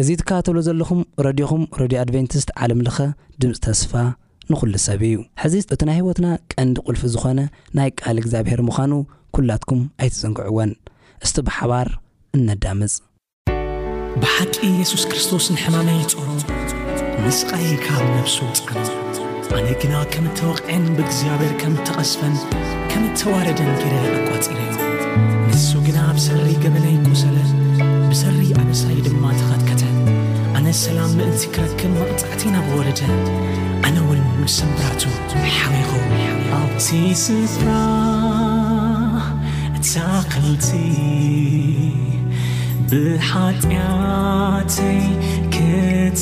እዚ ትከታተልዎ ዘለኹም ረድዮኹም ረድዮ ኣድቨንቲስት ዓለም ለኸ ድምጺ ተስፋ ንኹሉ ሰብ እዩ። ሕዚ እቲ ናይ ህይወትና ቀንዲ ቁልፊ ዝኾነ ናይ ቃል እግዚኣብሔር ምዃኑ ኩላትኩም ኣይትዘንግዕዎን። እስቲ ብሓባር እነዳምጽ። ብሓቂ ኢየሱስ ክርስቶስ ንሕማመይ ጾሮ ንስቃየይ ካብ ነፍሱ ጸረዎ። ኣነ ግና ከም እተወቕዔን ብእግዚኣብሔር ከም እተቐስፈን ከም እተዋረደን ገይረ ኣቋጺረዮ። ንሱ ግና ኣብ ሰሪ ገበነይ ቈሰለ፣ ብሰሪ ኣበሳይ ድማ ተኸትከተ። ኣነ ሰላም ምእንቲ ክረክብ መቕጻዕቲ ናብ ወረደ፣ ኣነ እውን ብስምብራቱ ሓሚኹ። ኣብቲ ስፍራ ኣታኽልቲ ብሓጢኣተይ ክት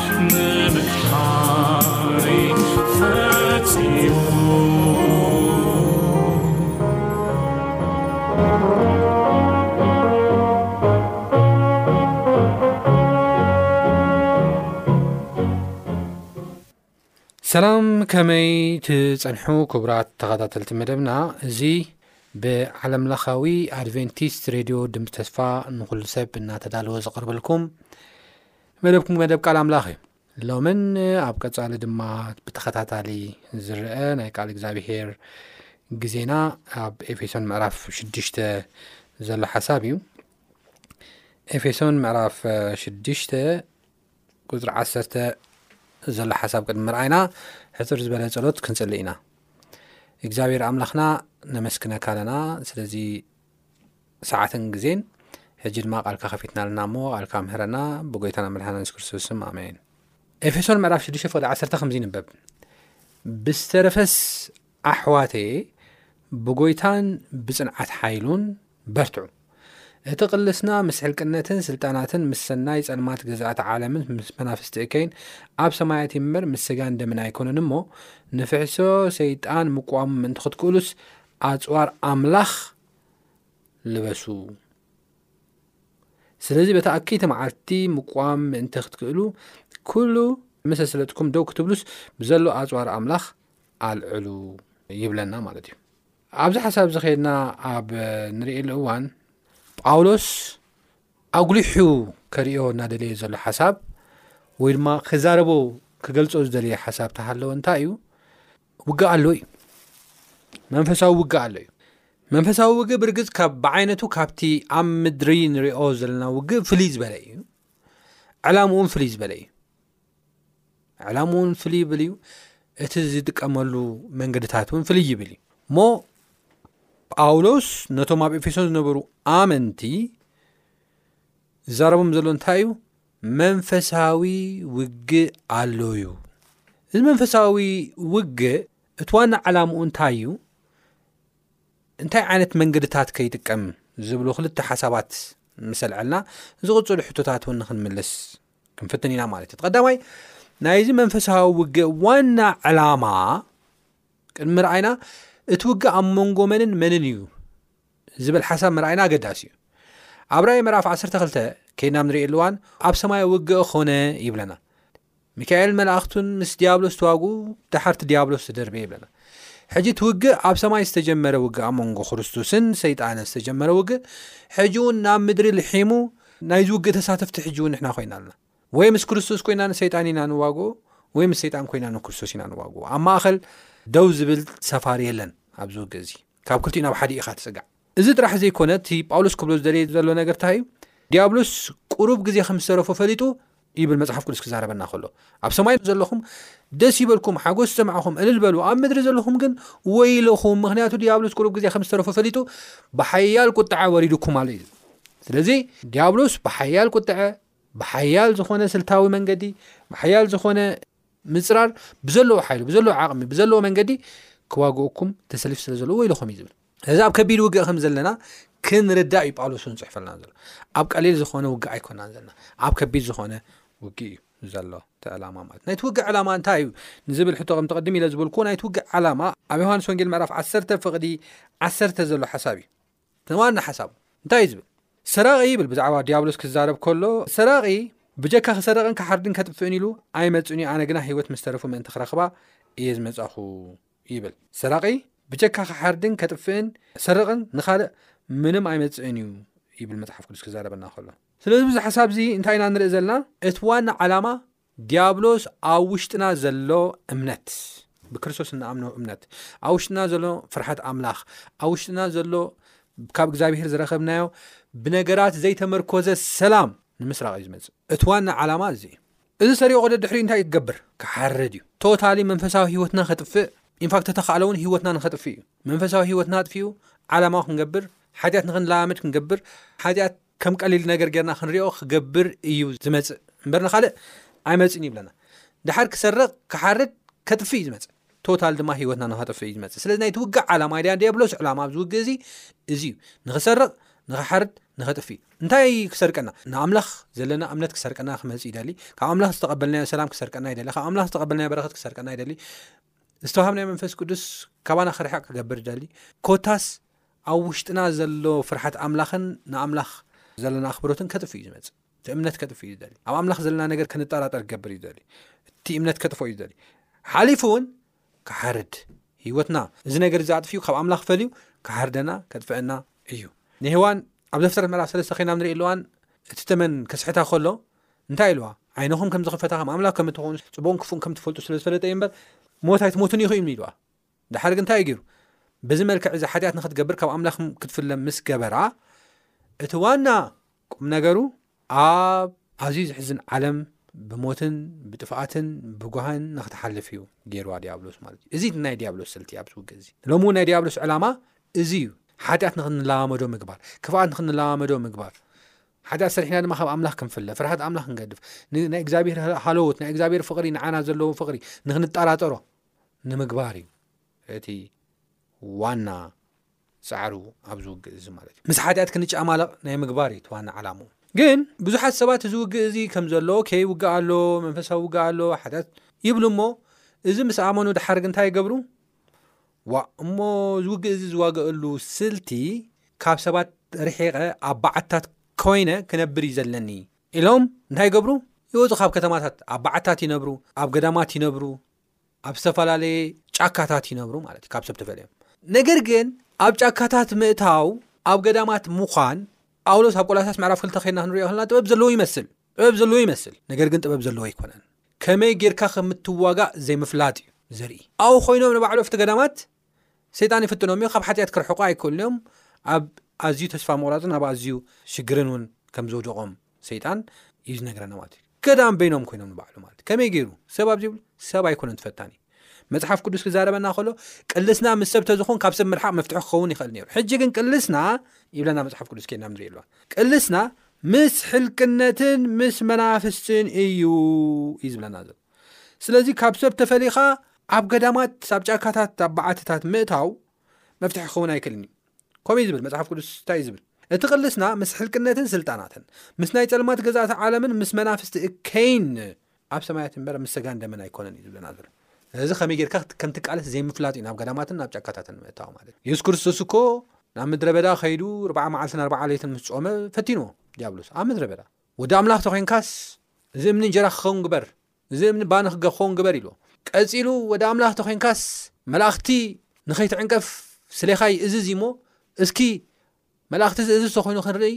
ሰላም ከመይ ትጸንሑ ክቡራት ተኸታተልቲ መደብና እዚ ብዓለምለኻዊ ኣድቨንቲስት ሬድዮ ድምፅ ተስፋ ንኹሉ ሰብ እናተዳለወ ዝቕርበልኩም መደብኩም መደብ ቃል ኣምላኽ እዩ ሎምን ኣብ ቀጻሊ ድማ ብተኸታታሊ ዝረአ ናይ ቃል እግዚኣብሄር ግዜና ኣብ ኤፌሶን ምዕራፍ ሽዱሽተ ዘሎ ሓሳብ እዩ ኤፌሶን ምዕራፍ ሽዱሽተ ቁፅሪ ዓሰርተ ዘሎ ሓሳብ ቅድሚ ምርኣይና ሕፅር ዝበለ ፀሎት ክንፅሊ ኢና እግዚኣብሔር ኣምላኽና ነመስክነካ ኣለና ስለዚ ሰዓትን ግዜን ሕጂ ድማ ቃልካ ከፊትና ኣለና እሞ ቃልካ ምህረና ብጎይታና መድሓና ሱስ ክርስቶስ ስም ኣሜን ኤፌሶን ምዕራፍ 6 ፍቅዲ 1 ከምዚ ይንበብ ብዝተረፈስ ኣሕዋተ ብጎይታን ብፅንዓት ሓይሉን በርትዑ እቲ ቅልስና ምስ ሕልቅነትን ስልጣናትን ምስ ሰናይ ጸልማት ገዛእቲ ዓለምን ምስ መናፍስቲ እከይን ኣብ ሰማያት ይምበር ምስ ስጋን ደምን ኣይኮነን እሞ ንፍሕሶ ሰይጣን ምቋሙ ምእንቲ ክትክእሉስ ኣጽዋር ኣምላኽ ልበሱ። ስለዚ በታ ኣከይቲ መዓልቲ ምቋም ምእንቲ ክትክእሉ ኩሉ መሰስለጥኩም ደው ክትብሉስ ብዘሎ ኣጽዋር ኣምላኽ ኣልዕሉ ይብለና ማለት እዩ ኣብዚ ሓሳብ እዚ ከድና ኣብ ንርእሉ እዋን ጳውሎስ ኣጉሊሑ ከርዮ እናደለየ ዘሎ ሓሳብ ወይ ድማ ክዛረቦ ክገልጾ ዝደለየ ሓሳብ ተሃለወ እንታይ እዩ ውግእ ኣሎ እዩ መንፈሳዊ ውግእ ኣሎ እዩ መንፈሳዊ ውግእ ብርግፅ ካብ ብዓይነቱ ካብቲ ኣብ ምድሪ ንሪኦ ዘለና ውግእ ፍልይ ዝበለ እዩ ዕላምኡን ፍልይ ዝበለ እዩ ዕላምኡን ፍልይ ይብል እዩ እቲ ዝጥቀመሉ መንገድታት እውን ፍልይ ይብል እዩ እሞ ጳውሎስ ነቶም ኣብ ኤፌሶን ዝነበሩ ኣመንቲ ዝዛረቦም ዘሎ እንታይ እዩ መንፈሳዊ ውግእ ኣሎ እዩ። እዚ መንፈሳዊ ውግእ እቲ ዋና ዓላምኡ እንታይ እዩ? እንታይ ዓይነት መንገድታት ከይጥቀም ዝብሉ ክልተ ሓሳባት ምስ ኣልዐልና ዝቕፅሉ ሕቶታት እውን ንክንምልስ ክንፍትን ኢና ማለት እዩ ቀዳማይ ናይዚ መንፈሳዊ ውግእ ዋና ዕላማ ቅድሚ ረኣይና እቲ ውግእ ኣብ መንጎ መንን መንን እዩ ዝብል ሓሳብ ምርኣይና ኣገዳሲ እዩ። ኣብ ራእይ ምዕራፍ ዓሰርተ ክልተ ከይድና ኣብ ንርእየሉ እዋን ኣብ ሰማይ ውግእ ዀነ ይብለና። ሚካኤልን መላእኽቱን ምስ ድያብሎስ ተዋግኡ፣ ደሓር እቲ ድያብሎስ ተደርበየ ይብለና። ሕጂ እቲ ውግእ ኣብ ሰማይ ዝተጀመረ ውግእ ኣብ መንጎ ክርስቶስን ሰይጣንን ዝተጀመረ ውግእ ሕጂ እውን ናብ ምድሪ ልሒሙ ናይዚ ውግእ ተሳተፍቲ ሕጂ እውን ንሕና ኮይና ኣለና። ወይ ምስ ክርስቶስ ኮይና ንሰይጣን ኢና ንዋግኦ ወይ ምስ ሰይጣን ኮይና ንክርስቶስ ኢና ንዋግኦ። ኣብ ማእኸል ደው ዝብል ሰፋሪ የለን ኣብዚ ውግእ እዚ። ካብ ክልቲኡ ናብ ሓዲ ኢኻ ትጽጋዕ። እዚ ጥራሕ ዘይኮነ እቲ ጳውሎስ ክብሎ ዝደለየ ዘሎ ነገር እንታይ እዩ? ድያብሎስ ቁሩብ ግዜ ከም ዝተረፎ ፈሊጡ ይብል መጽሓፍ ቅዱስ ክዛረበና ከሎ። ኣብ ሰማይ ዘለኹም ደስ ይበልኩም ሓጎስ ዝሰማዕኹም እልል በሉ፣ ኣብ ምድሪ ዘለኹም ግን ወይለኹም ምኽንያቱ ድያብሎስ ቁሩብ ግዜ ከም ዝተረፎ ፈሊጡ ብሓያል ቁጥዐ ወሪዱኩም ኣሎ እዩ። ስለዚ ድያብሎስ ብሓያል ቁጥዐ ብሓያል ዝኾነ ስልታዊ መንገዲ ብሓያል ዝኾነ ምጽራር ብዘለዎ ሓይሉ ብዘለዎ ዓቕሚ ብዘለዎ መንገዲ ክዋግኡኩም ተሰሊፍ ስለ ዘለዎ ወይልኹም እዩ ዝብል እዚ ኣብ ከቢድ ውግእ ከም ዘለና ክንርዳእ እዩ ጳውሎስ እውን ጽሑፈልና ዘሎ ኣብ ቀሊል ዝኾነ ውግእ ኣይኮናን ዘለና ኣብ ከቢድ ዝኾነ ውግእ እዩ ዘሎ ዕላማ ማለት ናይቲ ውግእ ዕላማ እንታይ እዩ ንዝብል ሕቶ ከም ተቐድም ኢለ ዝበልኩዎ ናይቲ ውግእ ዕላማ ኣብ ዮሃንስ ወንጌል ምዕራፍ 1 ፍቕዲ 1 ዘሎ ሓሳብ እዩ እቲ ዋና ሓሳቡ እንታይ እዩ ዝብል ሰራቒ ይብል ብዛዕባ ዲያብሎስ ክዛረብ ከሎ ሰራቒ ብጀካ ክሰርቕን ክሓርድን ከጥፍእን ኢሉ ኣይመፅን እዩ ኣነ ግና ሂወት ምስ ተረፉ ምእንቲ ክረኽባ እየ ዝመፃኹ ይብል ሰራቒ ብጀካ ክሓርድን ከጥፍእን ሰርቕን ንኻልእ ምንም ኣይመፅእን እዩ ይብል መፅሓፍ ቅዱስ ክዛረበና ከሎ ስለዚ ብዙ ሓሳብ እዚ እንታይ ኢና ንርኢ ዘለና እቲ ዋና ዓላማ ዲያብሎስ ኣብ ውሽጥና ዘሎ እምነት ብክርስቶስ እንኣምኖ እምነት ኣብ ውሽጥና ዘሎ ፍርሓት ኣምላኽ ኣብ ውሽጥና ዘሎ ካብ እግዚኣብሄር ዝረከብናዮ ብነገራት ዘይተመርኮዘ ሰላም ንምስራቅ እዩ ዝመፅእ እቲ ዋና ዓላማ እዚ እዩ እዚ ሰሪኦ ደ ድሕሪ እንታይ እዩ ክገብር ክሓርድ እዩ ቶታሊ መንፈሳዊ ሂወትና ከጥፍእ ኢንፋክት ተተካእለ እውን ሂወትና ንኸጥፍእ እዩ መንፈሳዊ ሂወትና ኣጥፍኡ ዓላማዊ ክንገብር ሓጢኣት ንክንለማመድ ክንገብር ሓጢኣት ከም ቀሊል ነገር ጌርና ክንሪኦ ክገብር እዩ ዝመጽእ እምበር ንኻልእ ኣይመጽን እዩ ብለና ድሓር ክሰርቕ ክሓርድ ከጥፍእ እዩ ዝመጽእ ቶታል ድማ ሂወትና ንኸጥፍእ እዩ ዝመጽእ ስለዚ ናይቲ ውግዕ ዓላማ ድያ ዲያብሎስ ዕላማ ኣብዚ ውግእ እዚ እዚ እዩ ንኽሰርቕ ንኽሓርድ ንኸጥፍእ እዩ እንታይ ክሰርቀና ንኣምላኽ ዘለና እምነት ክሰርቀና ክመጽእ ይደሊ ካብ ኣምላኽ ዝተቐበልናዮ ሰላም ክሰርቀና ይደሊ ካብ ኣምላኽ ዝተቐበልናዮ በረኸት ክሰርቀና ይደሊ ዝተዋሃብናዮ መንፈስ ቅዱስ ካባና ክርሕቕ ክገብር ይደሊ ኮታስ ኣብ ውሽጥና ዘሎ ፍርሓት ኣምላኽን ንኣምላኽ ዘለና ኣኽብሮትን ከጥፍእ እዩ ዝመጽእ። እቲ እምነት ከጥፍእ እዩ ዝደሊ። ኣብ ኣምላኽ ዘለና ነገር ክንጠራጠር ክገብር እዩ ዝደሊ። እቲ እምነት ከጥፍኦ እዩ ዝደሊ። ሓሊፉ እውን ክሓርድ ህይወትና እዚ ነገር እዚ ኣጥፍኡ ካብ ኣምላኽ ፈልዩ ክሓርደና ከጥፍዐና እዩ። ንሄዋን ኣብ ዘፍጥረት ምዕራፍ ሰለስተ ኮይና ንርኢ ኣለዋን እቲ ተመን ከስሕታ ከሎ እንታይ ኢልዋ ዓይንኹም ከም ዝኽፈታ ከም ኣምላኽ ከም እትኾኑ ጽቡቕን ክፉእን ከም ትፈልጡ ስለ ዝፈለጠ እዩ እምበር ሞት ኣይትሞትን ኢኹ እዩ ኢልዋ። ደሓርግ እንታይ እዩ ገይሩ? በዚ መልክዕ እዚ ሓጢኣት ንኽትገብር ካብ ኣምላኽ ክትፍለ ምስ ገበራ፣ እቲ ዋና ቁም ነገሩ ኣብ ኣዝዩ ዝሕዝን ዓለም ብሞትን ብጥፍኣትን ብጓህን ንኽትሓልፍ እዩ ገይርዋ ዲያብሎስ ማለት እዩ። እዚ ናይ ዲያብሎስ ስልቲ ኣብዚ ውግእ እዚ ሎሚ እውን ናይ ዲያብሎስ ዕላማ እዚ እዩ። ሓጢኣት ንኽንለማመዶ ምግባር፣ ክፍኣት ንኽንለማመዶ ምግባር ሓጢኣት ሰሪሕና ድማ ካብ ኣምላኽ ክንፍለ ፍርሓት ኣምላኽ ክንገድፍ ናይ እግዚኣብሄር ሃለዎት ናይ እግዚኣብሄር ፍቕሪ ንዓና ዘለዎ ፍቕሪ ንኽንጠራጠሮ ንምግባር እዩ እቲ ዋና ጻዕሩ ኣብዚ ውግእ እዚ ማለት እዩ ምስ ሓጢኣት ክንጫማለቕ ናይ ምግባር እዩ ዋና ዓላሙ ግን ብዙሓት ሰባት እዚ ውግእ እዚ ከም ዘሎ ከይ ውግእ ኣሎ መንፈሳዊ ውግእ ኣሎ ሓጢኣት ይብሉ እሞ እዚ ምስ ኣመኑ ድሓር ግ እንታይ ይገብሩ ዋ እሞ ዝውግእ እዚ ዝዋገእሉ ስልቲ ካብ ሰባት ርሒቐ ኣብ በዓትታት ኮይነ ክነብር እዩ ዘለኒ ኢሎም እንታይ ይገብሩ ይወፁ ካብ ከተማታት ኣብ በዓትታት ይነብሩ ኣብ ገዳማት ይነብሩ ኣብ ዝተፈላለየ ጫካታት ይነብሩ ማለት እዩ ካብ ሰብ ተፈልዮም ነገር ግን ኣብ ጫካታት ምእታው ኣብ ገዳማት ምዃን ጳውሎስ ኣብ ቆላሳስ ምዕራፍ ክልተ ከይና ክንሪኦ ከለና ጥበብ ዘለዎ ይመስል ጥበብ ዘለዎ ይመስል ነገር ግን ጥበብ ዘለዎ ኣይኮነን ከመይ ጌርካ ከምትዋጋእ ዘይምፍላጥ እዩ ዘርኢ ኣብኡ ኮይኖም ንባዕሉ ኣብቲ ገዳማት ሰይጣን ይፍትኖም እዩ፣ ካብ ሓጢኣት ክርሕቁ ኣይክእሉን እዮም፣ ኣብ ኣዝዩ ተስፋ ምቑራጽን ኣብ ኣዝዩ ሽግርን እውን ከም ዘውድቖም ሰይጣን እዩ ዝነግረና ማለት እዩ። ገዳም በይኖም ኮይኖም ንባዕሉ ማለት ከመይ ገይሩ ሰብ ኣብ ዘይብሉ ሰብ ኣይኮነን ትፈታኒ መጽሓፍ ቅዱስ ክዛረበና ከሎ ቅልስና ምስ ሰብ ተዝኾን ካብ ሰብ ምርሓቕ መፍትሒ ክኸውን ይኽእል ነይሩ ሕጂ ግን ቅልስና ይብለና መጽሓፍ ቅዱስ ኬና ንርኢ ኣለዋ ቅልስና ምስ ሕልቅነትን ምስ መናፍስትን እዩ እዩ ዝብለና ዘሎ ስለዚ ካብ ሰብ ተፈሊኻ ኣብ ገዳማት ኣብ ጫካታት ኣብ በዓትታት ምእታው መፍትሒ ክኸውን ኣይክእልን እዩ ከምኡ እዩ ዝብል መጽሓፍ ቅዱስ እንታይ እዩ ዝብል እቲ ቅልስና ምስ ሕልቅነትን ስልጣናትን ምስ ናይ ጸልማት ገዛእቲ ዓለምን ምስ መናፍስቲ እከይን ኣብ ሰማያት እምበር ምስ ሰጋን ደመን ኣይኮነን እዩ ዝብለና ዘሎ እዚ ከመይ ጌርካ ከም ትቃለስ ዘይምፍላጥ እዩ ናብ ገዳማትን ናብ ጫካታትን ምእታው ማለት እዩ የሱስ ክርስቶስ እኮ ናብ ምድረ በዳ ከይዱ ርብዓ መዓልትን ኣርባዓ ለይትን ምስ ጾመ ፈቲንዎ ዲያብሎስ ኣብ ምድረ በዳ ወዲ ኣምላኽ ተኾይንካስ እዚ እምኒ እንጀራ ክኸውን ግበር፣ እዚ እምኒ ባኒ ክኸውን ግበር ኢልዎ። ቀጺሉ ወዲ ኣምላኽ ተኾይንካስ መላእኽቲ ንኸይትዕንቀፍ ስሌኻ ይእዝዝ እዩሞ እስኪ መላእኽቲ ዝእዝዝ ተኾይኑ ክንርኢ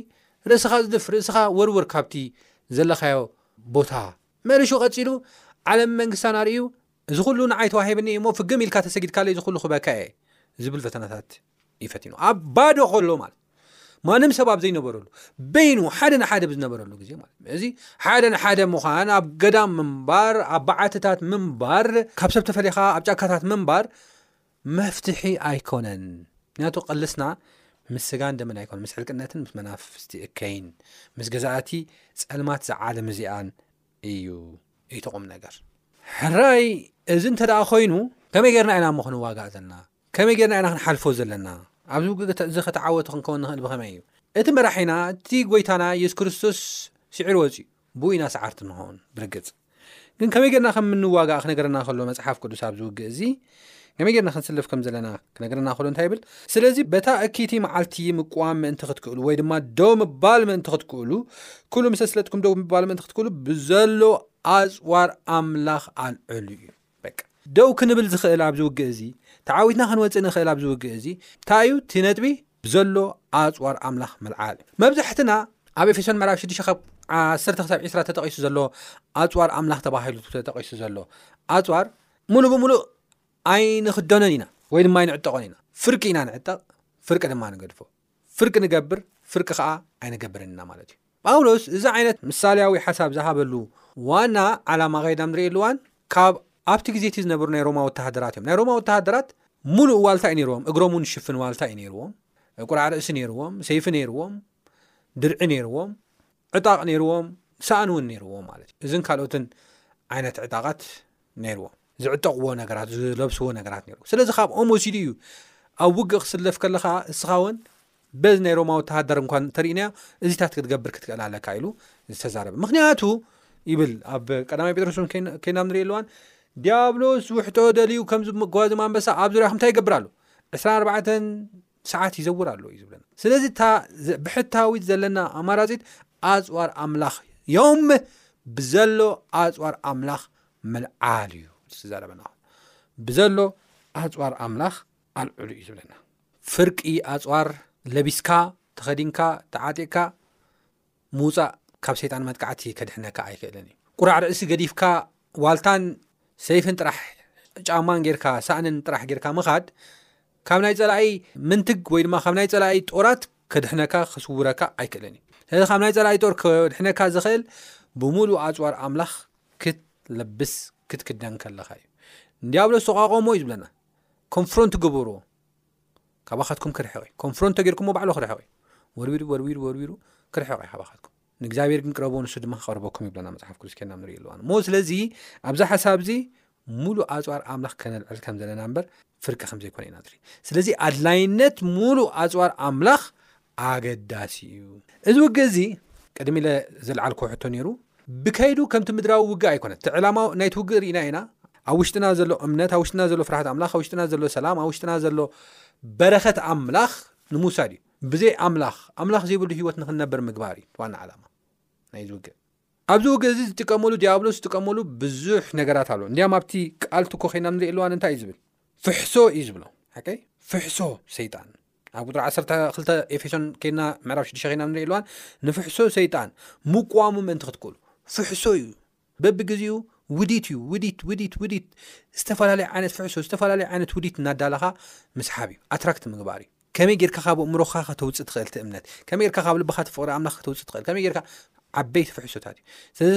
ርእስኻ ዝድፍ ርእስኻ ወርውር ካብቲ ዘለኻዮ ቦታ። መልሹ ቀጺሉ ዓለምን መንግስታን ኣርእዩ እዚ ኩሉ ንዓይ ተዋሂብኒ እዩሞ ፍግም ኢልካ ተሰጊድካለይ እዚ ኩሉ ክበካ እየ ዝብል ፈተናታት እዩ ፈቲኑ ኣብ ባዶ ከሎ ማለት ማንም ሰብ ኣብ ዘይነበረሉ በይኑ ሓደ ንሓደ ብዝነበረሉ ግዜ ማለት እዚ ሓደ ንሓደ ምዃን ኣብ ገዳም ምንባር ኣብ በዓትታት ምንባር ካብ ሰብ ተፈሊኻ ኣብ ጫካታት ምንባር መፍትሒ ኣይኮነን ምክንያቱ ቀልስና ምስ ስጋን ደምን ኣይኮነ ምስ ሕልቅነትን ምስ መናፍፍስቲ እከይን ምስ ገዛእቲ ፀልማት ዝዓለም እዚኣን እዩ ኢትቑም ነገር ሕራይ እዚ እንተ ደኣ ኮይኑ ከመይ ገርና ኢና ሞክንዋጋእ ዘለና ከመይ ጌርና ኢና ክንሓልፎ ዘለና? ኣብዚ ውግእዚ ከተዓወቲ ክንከውን ንኽእል ብኸመይ እዩ? እቲ መራሒና እቲ ጐይታና የሱስ ክርስቶስ ስዒሩ ወጺኡ። ብኡ ኢና ሰዓርቲ እንኸውን። ብርግጽ ግን ከመይ ጌርና ከም እንዋጋእ ክነገረና ከሎ መጽሓፍ ቅዱስ ኣብዚ ውግእዚ ከመይ ጌርና ክንስለፍ ከም ዘለና ክነገረና ከሎ እንታይ ይብል? ስለዚ በታ እክይቲ መዓልቲ ምቅዋም ምእንቲ ክትክእሉ ወይ ድማ ደው ምባል ምእንቲ ክትክእሉ ኩሉ ምሰ ስለጥኩም ደው ምባል ምእንቲ ክትክእሉ ብዘሎ ኣጽዋር ኣምላኽ ኣልዕሉ እዩ። በቃ ደው ክንብል ዝኽእል ኣብዚ ውግእ እዚ ተዓዊትና ክንወጽእ ንኽእል ኣብዚ ውግእ እዚ ታይ እዩ እቲ ነጥቢ ዘሎ ኣጽዋር ኣምላኽ ምልዓል እዩ መብዛሕትና ኣብ ኤፌሶን ምዕራፍ 6 ካብ ዓሰርተ ክሳብ ዒስራ ተጠቒሱ ዘሎ ኣፅዋር ኣምላኽ ተባሂሉ ተጠቒሱ ዘሎ ኣፅዋር ሙሉእ ብምሉእ ኣይንኽደኖን ኢና ወይ ድማ ኣይንዕጠቖን ኢና ፍርቂ ኢና ንዕጠቕ ፍርቂ ድማ ንገድፎ ፍርቂ ንገብር ፍርቂ ኸኣ ኣይንገብርን ኢና ማለት እዩ። ጳውሎስ እዚ ዓይነት ምሳልያዊ ሓሳብ ዝሃበሉ ዋና ዓላማ ከይድና ንርእየሉ እዋን ካብ ኣብቲ ግዜ እቲ ዝነበሩ ናይ ሮማ ወተሃደራት እዮም። ናይ ሮማ ወተሃደራት ሙሉእ ዋልታ እዩ ነይርዎም፣ እግሮም እውን ዝሽፍን ዋልታ እዩ ነይርዎም፣ ቁራዕ ርእሲ ነይርዎም፣ ሰይፊ ነይርዎም፣ ድርዒ ነይርዎም፣ ዕጣቕ ነይርዎም፣ ሳእኒ እውን ነይርዎም ማለት እዩ። እዝን ካልኦትን ዓይነት ዕጣቓት ነይርዎ ዝዕጠቕዎ ነገራት ዝለብስዎ ነገራት ነይሩ ስለዚ ካብኦም ወሲዱ እዩ ኣብ ውግእ ክስለፍ ከለካ እስኻ ውን በዚ ናይ ሮማ ወተሃደር እንኳን ተርእናዮ እዚታት ክትገብር ክትክእል ኣለካ ኢሉ ዝተዛረበ ምክንያቱ ይብል ኣብ ቀዳማይ ጴጥሮስ ን ከይና ንሪኢ ኣለዋን ዲያብሎስ ውሕጦ ደልዩ ከምዚ ጓዝም ኣንበሳ ኣብ ዙርያኩም እንታይ ይገብር ኣሎ 24 ሰዓት ይዘውር ኣሎ እዩ ዝብለና ስለዚ እታ ብሕታዊት ዘለና ኣማራፂት ኣፅዋር ኣምላኽ ዮም ብዘሎ ኣፅዋር ኣምላኽ ምልዓል እዩ ዝዛረበና ብዘሎ ኣፅዋር ኣምላኽ ኣልዕሉ እዩ ዝብለና ፍርቂ ኣፅዋር ለቢስካ ተኸዲንካ ተዓጢቕካ ምውጻእ ካብ ሰይጣን መጥቃዕቲ ከድሕነካ ኣይክእልን እዩ። ቁራዕ ርእሲ ገዲፍካ ዋልታን ሰይፍን ጥራሕ ጫማን ጌርካ ሳእንን ጥራሕ ጌርካ ምኻድ ካብ ናይ ጸላኢ ምንትግ ወይ ድማ ካብ ናይ ጸላኢ ጦራት ከድሕነካ ክስውረካ ኣይክእልን እዩ። ስለዚ ካብ ናይ ጸላኢ ጦር ከድሕነካ ዝኽእል ብምሉእ ኣጽዋር ኣምላኽ ክትለብስ ክትክደን ከለኻ እዩ። ንዲያብሎስ ተቋቆሞ እዩ ዝብለና ኮንፍሮንት ግበርዎ። ካባኻትኩም ክርሕቕ እዩ ኮንፍሮንት ተገርኩሞ ባዕሉ ክርሕቕ እዩ ወርዊሩ ወርዊሩ ወርዊሩ ክርሕቕ እዩ ካባኻትኩም ንእግዚኣብሔር ግን ቅረቦ ንሱ ድማ ክቐርበኩም ይብለና መፅሓፍ ቅዱስ ኬና ንሪኢ ኣለዋ እሞ ስለዚ ኣብዚ ሓሳብ እዚ ሙሉእ ኣፅዋር ኣምላኽ ከነልዕል ከም ዘለና እምበር ፍርቂ ከም ዘይኮነ ኢና ንርኢ ስለዚ ኣድላይነት ሙሉእ ኣፅዋር ኣምላኽ ኣገዳሲ እዩ። እዚ ውግእ እዚ ቅድም ኢለ ዘልዓልክዎ ሕቶ ነይሩ። ብከይዱ ከምቲ ምድራዊ ውግእ ኣይኮነን። እቲ ዕላማ ናይቲ ውግእ ርኢና ኢና። ኣብ ውሽጥና ዘሎ እምነት፣ ኣብ ውሽጥና ዘሎ ፍርሃት ኣምላኽ፣ ኣብ ውሽጥና ዘሎ ሰላም፣ ኣብ ውሽጥና ዘሎ በረኸት ኣምላኽ ንምውሳድ እዩ። ብዘይ ኣምላኽ፣ ኣምላኽ ዘይብሉ ህይወት ንክንነብር ምግባር እዩ ዋና ዓላማ ናይዚ ውግእ። ኣብዚ ውግእ እዚ ዝጥቀመሉ ዲያብሎስ ዝጥቀመሉ ብዙሕ ነገራት ኣሎ። እንዲያም ኣብቲ ቃል ትኮ ኮይና ንሪኤሉ ኣነ እንታይ እዩ ዝብል ፍሕሶ እዩ ዝብሎ ሓቀይ ፍሕሶ ሰይጣን ኣብ ቁፅሪ ዓሰርተ ክልተ ኤፌሶን ኬና ምዕራፍ ሽዱሽተ ኬና ንሪኢ ኣለዋን ንፍሕሶ ሰይጣን ምቋሙ ምእንቲ ክትክእሉ ፍሕሶ እዩ በብግዜኡ ውዲት እዩ ውዲት ውዲት ውዲት ዝተፈላለየ ዓይነት ፍሕሶ ዝተፈላለየ ዓይነት ውዲት እናዳለኻ ምስሓብ እዩ ኣትራክት ምግባር እዩ ከመይ ጌርካ ካብ እምሮኻ ከተውፅእ ትኽእል እቲ እምነት ከመይ ጌርካ ካብ ልብኻ እቲ ፍቕሪ ኣምላኽ ከተውፅእ ትኽእል ከመይ ጌርካ ዓበይቲ ፍሕሶታት እዩ ስለዚ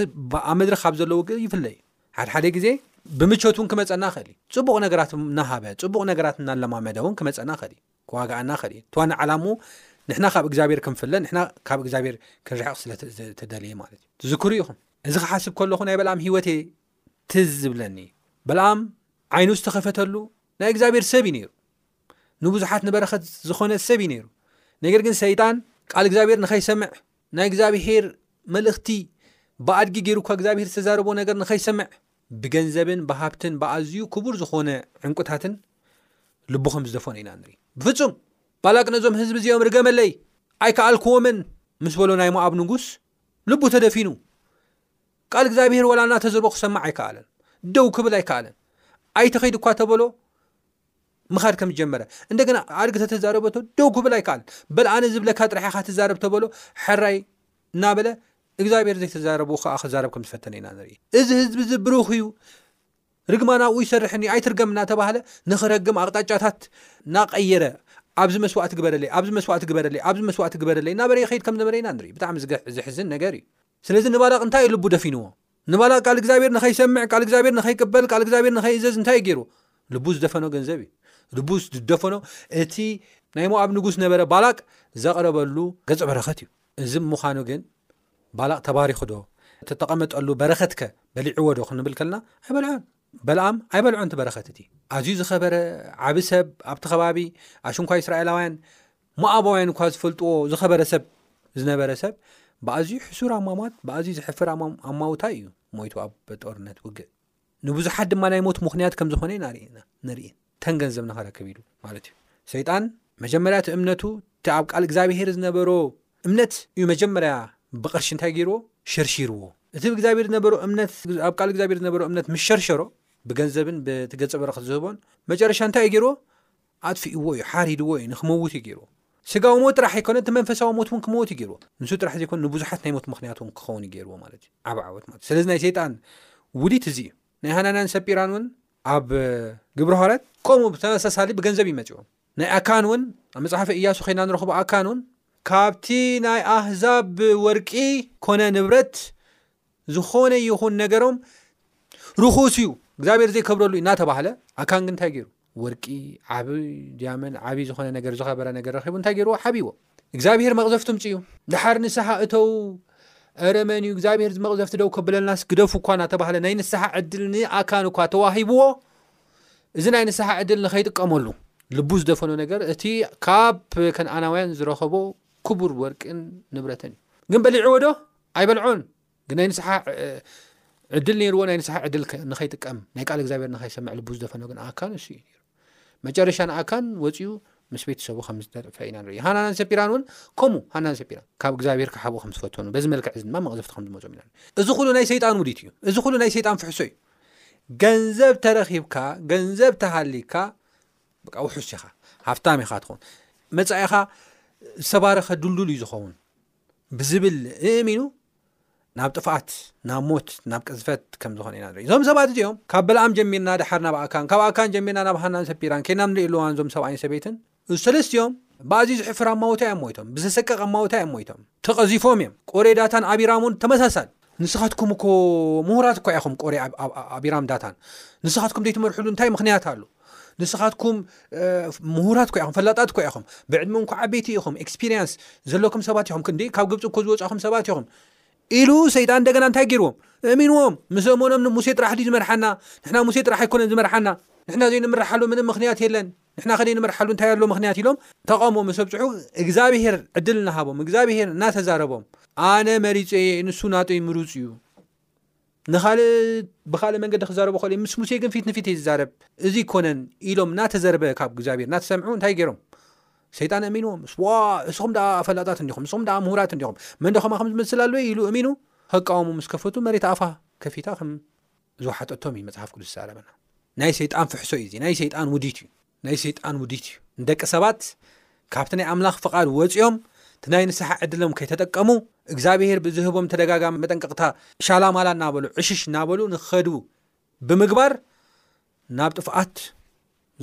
ኣብ መድረክ ካብ ዘለዎ ይፍለ እዩ ሓድሓደ ግዜ ብምቾት እውን ክመጸና ይኽእል እዩ። ጽቡቕ ነገራት እናሃበ፣ ጽቡቕ ነገራት እናለማመደ እውን ክመጸና ይኽእል እዩ። ክዋግኣና ይኽእል እዩ። እቲ ዋና ዓላምኡ ንሕና ካብ እግዚኣብሔር ክንፍለ፣ ንሕና ካብ እግዚኣብሔር ክንርሕቕ ስለ ዝተደለየ ማለት እዩ። ትዝክሩ ኢኹም። እዚ ክሓስብ ከለኹ ናይ በልኣም ህይወት እየ ትዝ ዝብለኒ። በልኣም ዓይኑ ዝተኸፈተሉ ናይ እግዚኣብሔር ሰብ እዩ ነይሩ። ንብዙሓት ንበረኸት ዝኾነ ሰብ እዩ ነይሩ። ነገር ግን ሰይጣን ቃል እግዚኣብሔር ንኸይሰምዕ ናይ እግዚኣብሄር መልእኽቲ ብኣድጊ ገይሩ እኳ እግዚኣብሄር ዝተዛረቦ ነገር ንኸይሰምዕ ብገንዘብን ብሃብትን ብኣዝዩ ክቡር ዝኾነ ዕንቁታትን ልቡ ከም ዝደፈኑ ኢና ንርኢ ብፍጹም ባላቅ ነዞም ህዝቢ እዚኦም ርገመለይ ኣይከኣልክዎምን ምስ በሎ ናይ ሞኣብ ንጉስ ልቡ ተደፊኑ ቃል እግዚኣብሄር ወላ እናተዘርቦ ክሰማዕ ኣይከኣለን ደው ክብል ኣይከኣለን ኣይተኸይድ እኳ ተበሎ ምኻድ ከም ዝጀመረ እንደገና ኣድጊ ተተዛረበቶ ደው ክብል ኣይከኣልን በል ኣነ ዝብለካ ጥራሕ ኢኻ ትዛረብ ተበሎ ሕራይ እናበለ እግዚኣብሔር ዘይተዛረብዎ ከዓ ክዛረብ ከም ዝፈተነ ኢና ንርኢ እዚ ህዝቢ እዚ ብሩኽ እዩ ርግማን ኣብኡ ይሰርሕን እዩ ኣይትርገም እናተባህለ ንኽረግም ኣቕጣጫታት እናቀየረ ኣብዚ መስዋእቲ ግበረለይ ኣብዚ መስዋእቲ ግበረለይ ኣብዚ መስዋእቲ ግበረለይ እናበረ ይኸይድ ከም ዝነበረ ኢና ንርኢ ብጣዕሚ ዝሕዝን ነገር እዩ ስለዚ ንባላቅ እንታይ እዩ ልቡ ደፊንዎ? ንባላቅ ቃል እግዚኣብሄር ንከይሰምዕ፣ ቃል እግዚኣብሄር ንከይቅበል፣ ቃል እግዚኣብሄር ንከይእዘዝ እንታይ እዩ ገይርዎ? ልቡ ዝደፈኖ ገንዘብ እዩ። ልቡ ዝደፈኖ እቲ ናይ ሞኣብ ንጉስ ነበረ ባላቅ ዘቅረበሉ ገጸ በረከት እዩ። እዚ ምዃኑ ግን ባላቅ ተባሪኹ ዶ? እቲ እተቀመጠሉ በረከት ከ በሊዕዎ ዶ ክንብል ከለና ኣይበልዖን። በልኣም ኣይበልዖን እቲ በረከት እቲ። ኣዝዩ ዝከበረ ዓቢ ሰብ ኣብቲ ከባቢ ኣሽንኳይ እስራኤላውያን ሞኣባውያን እኳ ዝፈልጥዎ ዝኸበረ ሰብ ዝነበረ ሰብ ብኣዝዩ ሕሱር ኣማማት ብኣዝዩ ዘሕፍር ኣማውታ እዩ ሞይቱ ኣብ ጦርነት ውግእ ንብዙሓት ድማ ናይ ሞት ምኽንያት ከም ዝኾነ ናርኢና ንርኢ ተን ገንዘብ ንኸረክብ ኢሉ ማለት እዩ ሰይጣን መጀመርያ እቲ እምነቱ እቲ ኣብ ቃል እግዚኣብሄር ዝነበሮ እምነት እዩ መጀመርያ ብቕርሺ እንታይ ገይርዎ ሸርሺርዎ እቲ እግዚኣብሄር ዝነበሮ እምነት ኣብ ቃል እግዚኣብሄር ዝነበሮ እምነት ምስ ሸርሸሮ ብገንዘብን ብትገፀ በረክት ዝህቦን መጨረሻ እንታይ እዩ ገይርዎ ኣጥፊእዎ እዩ፣ ሓሪድዎ እዩ፣ ንኽመውት እዩ ገይርዎ። ስጋዊ ሞት ጥራሕ ኣይኮነን፣ እቲ መንፈሳዊ ሞት እውን ክመውት እዩ ገይርዎ። ንሱ ጥራሕ ዘይኮነ ንብዙሓት ናይ ሞት ምኽንያት እውን ክኸውን እዩ ገይርዎ ማለት እዩ፣ ዓቢ ዓወት ማለት እዩ። ስለዚ ናይ ሰይጣን ውዲት እዚ እዩ። ናይ ሃናንያን ሰጲራን እውን ኣብ ግብረ ሃዋርያት ከምኡ ብተመሳሳሊ ብገንዘብ እዩ መጺዎም። ናይ ኣካን እውን ኣብ መጽሓፈ እያሱ ኸይና ንረኽቦ ኣካን እውን ካብቲ ናይ ኣህዛብ ወርቂ ኮነ ንብረት ዝኾነ ይኹን ነገሮም ርኹስ እዩ እግዚኣብሔር ዘይከብረሉ እናተባህለ ኣካን ግን እንታይ ገይሩ ወርቂ ዓብ ድያመን ዓብይ ዝኾነ ነገር ዝኸበረ ነገር ረኪቡ እንታይ ገይርዎ ሓብዎ እግዚኣብሔር መቕዘፍቲ ምፅ እዩ ድሓር ንስሓ እተው ረመን እዩ እግዚኣብሔር መቕዘፍቲ ደው ከብለልናስ ግደፉ እኳ እናተባህለ ናይ ንስሓ ዕድል ንኣካን እኳ ተዋሂብዎ እዚ ናይ ንስሓ ዕድል ንከይጥቀመሉ ልቡ ዝደፈኖ ነገር እቲ ካብ ከነኣናውያን ዝረኸቦ ክቡር ወርቅን ንብረትን እዩ ግን በሊዕዎ ዶ ኣይበልዖን ግን ናይ ንስሓ ዕድል ነይርዎ ናይ ንስሓ ዕድል ንኸይጥቀም ናይ ቃል እግዚኣብሔር ንኸይሰምዕ ልቡ ዝደፈኖ ግን ኣካን ንሱ እዩ ነይሩ መጨረሻ ንኣካን ወፂኡ ምስ ቤተሰቡ ከም ዝተጠፍዐ ኢና ንርኢ ሃናናን ሰጲራን እውን ከምኡ ሃናን ሰጲራን ካብ እግዚኣብሔር ክሓቡ ከም ዝፈተኑ በዚ መልክዕ እዚ ድማ መቕዘፍቲ ከም ዝመፆም ኢና እዚ ኩሉ ናይ ሰይጣን ውዲት እዩ እዚ ኩሉ ናይ ሰይጣን ፍሕሶ እዩ ገንዘብ ተረኺብካ ገንዘብ ተሃሊካ ብቃ ውሑስ ኢኻ ሃፍታም ኢኻ ትኸውን መፃኢኻ ዝተባረኸ ድልዱል እዩ ዝኸውን ብዝብል እእሚኑ ናብ ጥፍኣት ናብ ሞት ናብ ቅዝፈት ከም ዝኾነ ኢና ንርኢ እዞም ሰባት እዚኦም ካብ በልኣም ጀሚርና ድሓር ናብ ኣካን ካብ ኣካን ጀሚርና ናብ ሃናን ሰጲራን ኬናም ንሪእሉ እዋን እዞም ሰብኣይን ሰበይትን ሰለስቲኦም ብኣዝዩ ዝሕፍር ኣማውታ እዮም ሞይቶም ብዘሰቀቕ ኣማውታ እዮም ሞይቶም ተቐዚፎም እዮም ቆሬዳታን ኣቢራሙን ተመሳሳሊ ንስኻትኩም እኮ ምሁራት እኳ ኢኹም ቆሬ ኣቢራም ዳታን ንስኻትኩም ዘይትመርሕሉ እንታይ ምክንያት ኣሉ ንስኻትኩም ምሁራት እኳ ኢኹም ፈላጣት እኳ ኢኹም ብዕድሚ እንኳ ዓበይቲ ኢኹም ኤክስፒሪንስ ዘለኩም ሰባት ኢኹም ክንዲ ካብ ግብፂ እኮ ዝወፃኹም ሰባት ኢኹም ኢሉ ሰይጣን እንደገና እንታይ ገይርዎም እሚንዎም ምስ እመኖም ንሙሴ ጥራሕ ድዩ ዝመርሓና ንሕና ሙሴ ጥራሕ ኣይኮነን ዝመርሓና ንሕና ዘይንምርሓሉ ምንም ምክንያት የለን ንሕና ከደይንመርሓሉ እንታይ ኣሎ ምኽንያት ኢሎም ተቓውሞ ምስ ኣብጽሑ እግዝኣብሄር ዕድል እናሃቦም እግዝኣብሄር እናተዛረቦም ኣነ መሪጸ እየ ንሱ ናተይ ምሩጽ እዩ ንኻልእ ብኻልእ መንገዲ ክዛረቦ ክእል ምስ ሙሴ ግን ፊት ንፊት እየ ዝዛረብ እዚ ይኮነን ኢሎም እናተዘርበ ካብ እግዚኣብሄር እናተሰምዑ እንታይ ገይሮም ሰይጣን እሚንዎም ስዋ እስኹም ደኣ ፈላጣት እንዲኹም እስኹም ደኣ ምሁራት እንዲኹም መን ዶ ከማኹም ዝመስል ኣሎ ኢሉ እሚኑ ከቃወሙ ምስ ከፈቱ መሬት ኣፋ ከፊታ ከም ዝወሓጠቶም እዩ መጽሓፍ ቅዱስ ዝዛረበና ናይ ሰይጣን ፍሕሶ እዩ ናይ ሰይጣን ውዲት እዩ ናይ ሰይጣን ውዲት እዩ ንደቂ ሰባት ካብቲ ናይ ኣምላኽ ፍቓድ ወፂኦም እቲ ናይ ንስሓ ዕድሎም ከይተጠቀሙ እግዚኣብሄር ብዝህቦም ተደጋጋሚ መጠንቀቕታ ሻላማላ እናበሉ ዕሽሽ እናበሉ ንኸዱ ብምግባር ናብ ጥፍኣት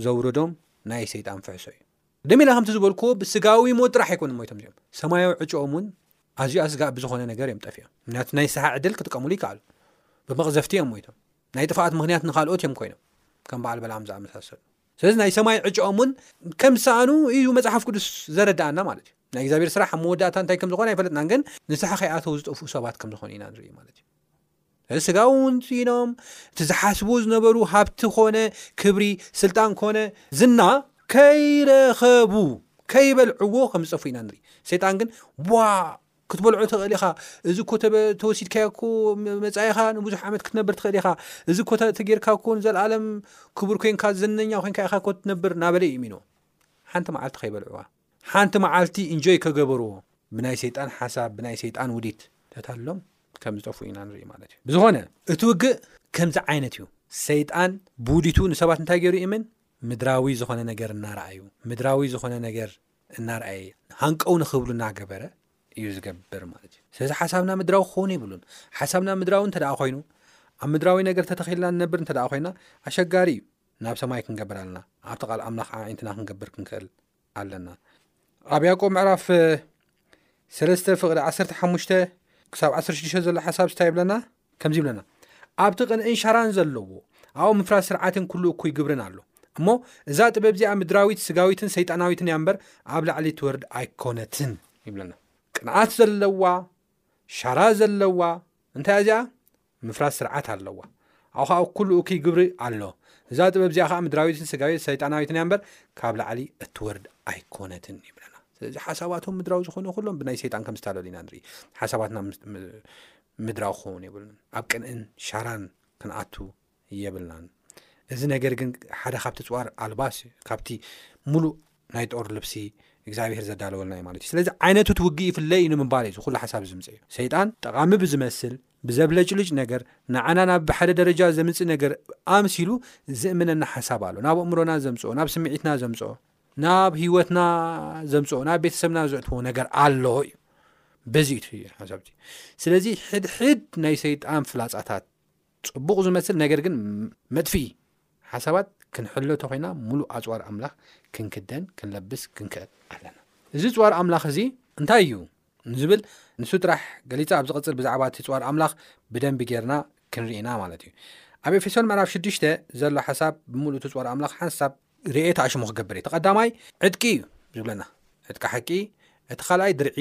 ዘውርዶም ናይ ሰይጣን ፍሕሶ እዩ ቅድም ኢለ ከምቲ ዝበልክዎ ብስጋዊ ሞት ጥራሕ ኣይኮኑን ሞይቶም እዚኦም ሰማያዊ ዕጭኦም እውን ኣዝዩ ኣስጋእ ብዝኾነ ነገር እዮም ጠፊኦም ምክንያቱ ናይ ሰሓ ዕድል ክጥቀምሉ ይከኣሉ ብመቕዘፍቲ እዮም ሞይቶም ናይ ጥፍኣት ምክንያት ንካልኦት እዮም ኮይኖም ከም በዓል በላም ዝኣመሳሰሉ ስለዚ ናይ ሰማይ ዕጭኦም እውን ከም ዝሰኣኑ እዩ መፅሓፍ ቅዱስ ዘረዳኣና ማለት እዩ ናይ እግዚኣብሔር ስራሕ ኣብ መወዳእታ እንታይ ከም ዝኾነ ኣይፈለጥናን ግን ንስሓ ከይኣተው ዝጠፍኡ ሰባት ከም ዝኾኑ ኢና ንርኢ ማለት እዩ ስጋውን ስኢኖም እቲ ዝሓስቡ ዝነበሩ ሃብቲ ኮነ ክብሪ ስልጣን ኮነ ዝና ከይረኸቡ ከይበልዕዎ ከም ዝፀፉ ኢና ንርኢ ሰይጣን ግን ቧ ክትበልዖ ትኽእል ኢኻ እዚ ኮ ተወሲድካ ኮ መፃኢኻ ንብዙሕ ዓመት ክትነብር ትኽእል ኢኻ እዚ ኮ ተጌርካ ኮ ንዘለኣለም ክቡር ኮንካ ዝነኛ ኮንካ ኢኻ ኮ ትነብር ናበለ ይእሚኖ ሓንቲ መዓልቲ ከይበልዕዋ ሓንቲ መዓልቲ እንጆይ ከገበርዎ ብናይ ሰይጣን ሓሳብ ብናይ ሰይጣን ውዲት ተታሎም ከም ዝጠፍኡ ኢና ንርኢ ማለት እዩ ብዝኾነ እቲ ውግእ ከምዚ ዓይነት እዩ ሰይጣን ብውዲቱ ንሰባት እንታይ ገይሩ ይእምን ምድራዊ ዝኾነ ነገር እናርኣዩ ምድራዊ ዝኾነ ነገር እናርኣየ ሃንቀው ንክብሉ እናገበረ እዩ ዝገብር ማለት እዩ ስለዚ ሓሳብና ምድራዊ ክኸውን ይብሉን ሓሳብና ምድራዊ እንተ ኮይኑ ኣብ ምድራዊ ነገር ተተኺልና ንነብር እንተ ኮይና ኣሸጋሪ እዩ ናብ ሰማይ ክንገብር ኣለና ኣብቲ ቃል ኣምላኽ ዓዒንትና ክንገብር ክንክእል ኣለና ኣብ ያቆብ ምዕራፍ ሰለስተ ፍቕሪ 1ሓ ክሳብ 16 ዘሎ ሓሳብ ስታ ይብለና ከምዚ ይብለና ኣብቲ ቕንእን ሻራን ዘለዎ ኣብኡ ምፍራስ ስርዓትን ኩሉ እኩይ ግብርን ኣሎ እሞ እዛ ጥበብ እዚኣ ምድራዊት ስጋዊትን ሰይጣናዊትን እያ እምበር ኣብ ላዕሊ ትወርድ ኣይኮነትን ይብለና ቅንኣት ዘለዋ ሻራ ዘለዋ እንታይ እዚኣ ምፍራስ ስርዓት ኣለዋ ኣብኡ ኸኣ ኩሉ እኩይ ግብሪ ኣሎ እዛ ጥበብ እዚኣ ኸኣ ምድራዊትን ስጋዊት ሰይጣናዊትን እያ እምበር ካብ ላዕሊ እትወርድ ኣይኮነትን ይብለና ስለዚ ሓሳባቶም ምድራዊ ዝኾኑ ኩሎም ብናይ ሰይጣን ከም ዝታለሉ ኢና ንርኢ ሓሳባትና ምድራዊ ክኸውን የብሉን ኣብ ቅንእን ሻራን ክንኣቱ የብልናን እዚ ነገር ግን ሓደ ካብቲ ፅዋር ኣልባስ ካብቲ ሙሉእ ናይ ጦር ልብሲ እግዚኣብሄር ዘዳለወልና እዩ ማለት እዩ ስለዚ ዓይነቱ ትውግእ ይፍለ እዩ ንምባል እዩ ዝኩሉ ሓሳብ ዝምፅ እዩ ሰይጣን ጠቓሚ ብዝመስል ብዘብለጭልጭ ነገር ንዓና ናብ ሓደ ደረጃ ዘምጽእ ነገር ኣምሲሉ ዝእምነና ሓሳብ ኣሎ። ናብ ኣእምሮና ዘምጽኦ፣ ናብ ስምዒትና ዘምጽኦ፣ ናብ ህይወትና ዘምጽኦ፣ ናብ ቤተሰብና ዘእትዎ ነገር ኣሎ እዩ። በዚ እቲ ሓሳብ እቲ ስለዚ ሕድሕድ ናይ ሰይጣን ፍላጻታት ጽቡቕ ዝመስል ነገር ግን መጥፍኢ ሓሳባት ክንሕሎ ተኮይና ሙሉእ ኣፅዋር ኣምላኽ ክንክደን ክንለብስ ክንክእል ኣለና እዚ ፅዋር ኣምላኽ እዚ እንታይ እዩ ንዝብል ንሱ ጥራሕ ገሊጸ ኣብ ዝቕጽል ብዛዕባ እቲ ጽዋር ኣምላኽ ብደንቢ ጌርና ክንርኢ ኢና ማለት እዩ ኣብ ኤፌሶን ምዕራፍ 6 ዘሎ ሓሳብ ብምሉእ እቲ ጽዋር ኣምላኽ ሓንሳብ ርኤ ተኣሽሙ ክገብር እዩ እቲ ቀዳማይ ዕጥቂ እዩ ዝብለና ዕጥቂ ሓቂ እቲ ካልኣይ ድርዒ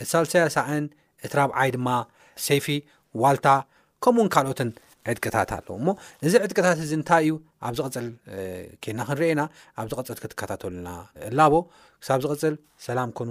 እቲ ሳልሳያ ሳዕን እቲ ራብዓይ ድማ ሰይፊ ዋልታ ከምኡ ውን ካልኦትን ዕጥቅታት ኣለዉ እሞ እዚ ዕጥቅታት እዚ እንታይ እዩ ኣብ ዝቕፅል ኬና ክንርኤና ኣብ ዝቕፅል ክትከታተሉና እላቦ ክሳብ ዝቕፅል ሰላም ኩኑ